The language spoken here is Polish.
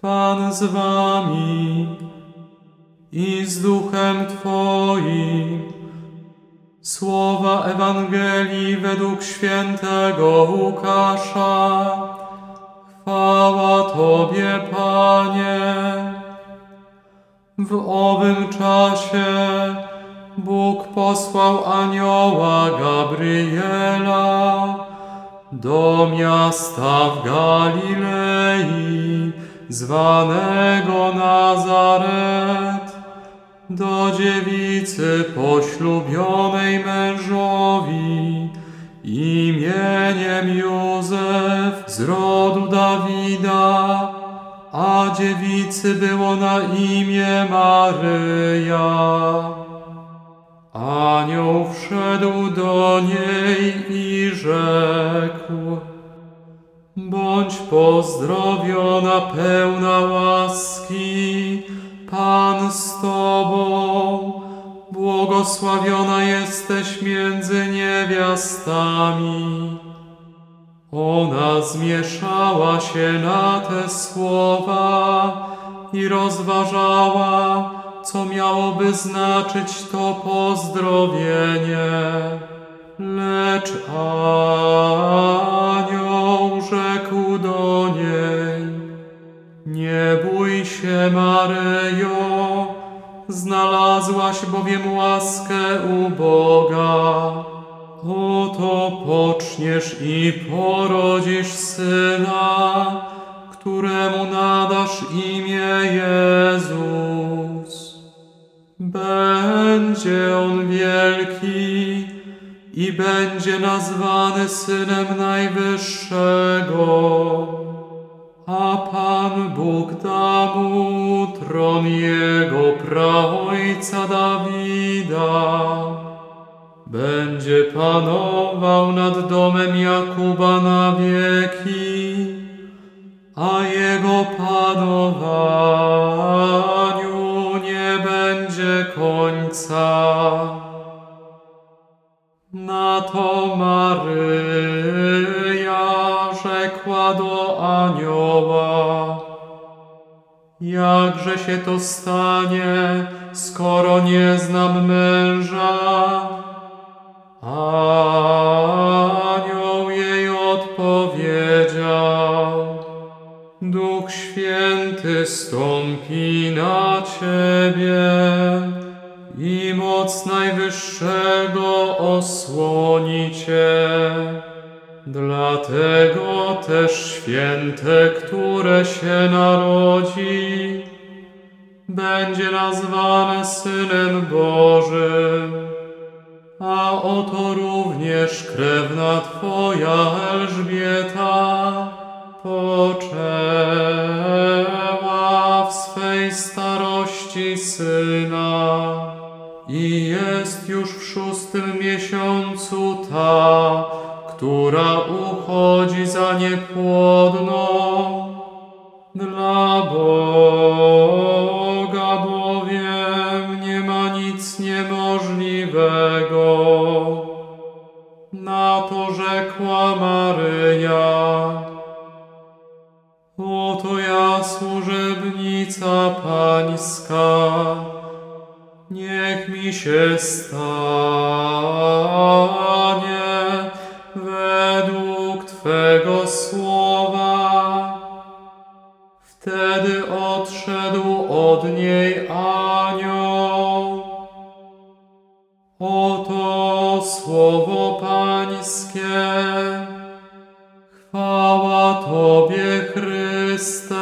Pan z wami i z duchem Twoim. Słowa Ewangelii według świętego Łukasza. Chwała Tobie, Panie. W owym czasie Bóg posłał anioła Gabriela do miasta w Galilei, zwanego Nazaret, do dziewicy poślubionej mężowi, imieniem Józef z rodu Dawida, a dziewicy było na imię Maryja. Anioł wszedł do niej i rzekł, Bądź pozdrowiona pełna łaski, Pan z Tobą, błogosławiona jesteś między niewiastami. Ona zmieszała się na te słowa i rozważała, co miałoby znaczyć to pozdrowienie. Lecz anioł nie bój się, Maryjo, znalazłaś bowiem łaskę u Boga. Oto poczniesz i porodzisz syna, któremu nadasz imię Jezus. Będzie on wielki i będzie nazwany Synem Najwyższego. A Pan Bóg da mu tron jego praojca Dawida. Będzie panował nad domem Jakuba na wieki, a jego panowaniu nie będzie końca. Na to Maryja rzekła do anioła, Jakże się to stanie, skoro nie znam męża? Anioł jej odpowiedział, Duch Święty stąpi na ciebie i moc Najwyższego osłoni cię. Dlatego też święte, które się narodzi, będzie nazwane Synem Bożym. A oto również krewna Twoja Elżbieta poczęła w swej starości syna i jest już w szóstym miesiącu ta, która uchodzi za niepłodną. Dla Boga bowiem nie ma nic niemożliwego. Na to rzekła Maryja. Oto ja służebnica pańska. Niech mi się stanie Twego słowa. Wtedy odszedł od niej anioł. Oto słowo Pańskie. Chwała Tobie, Chryste.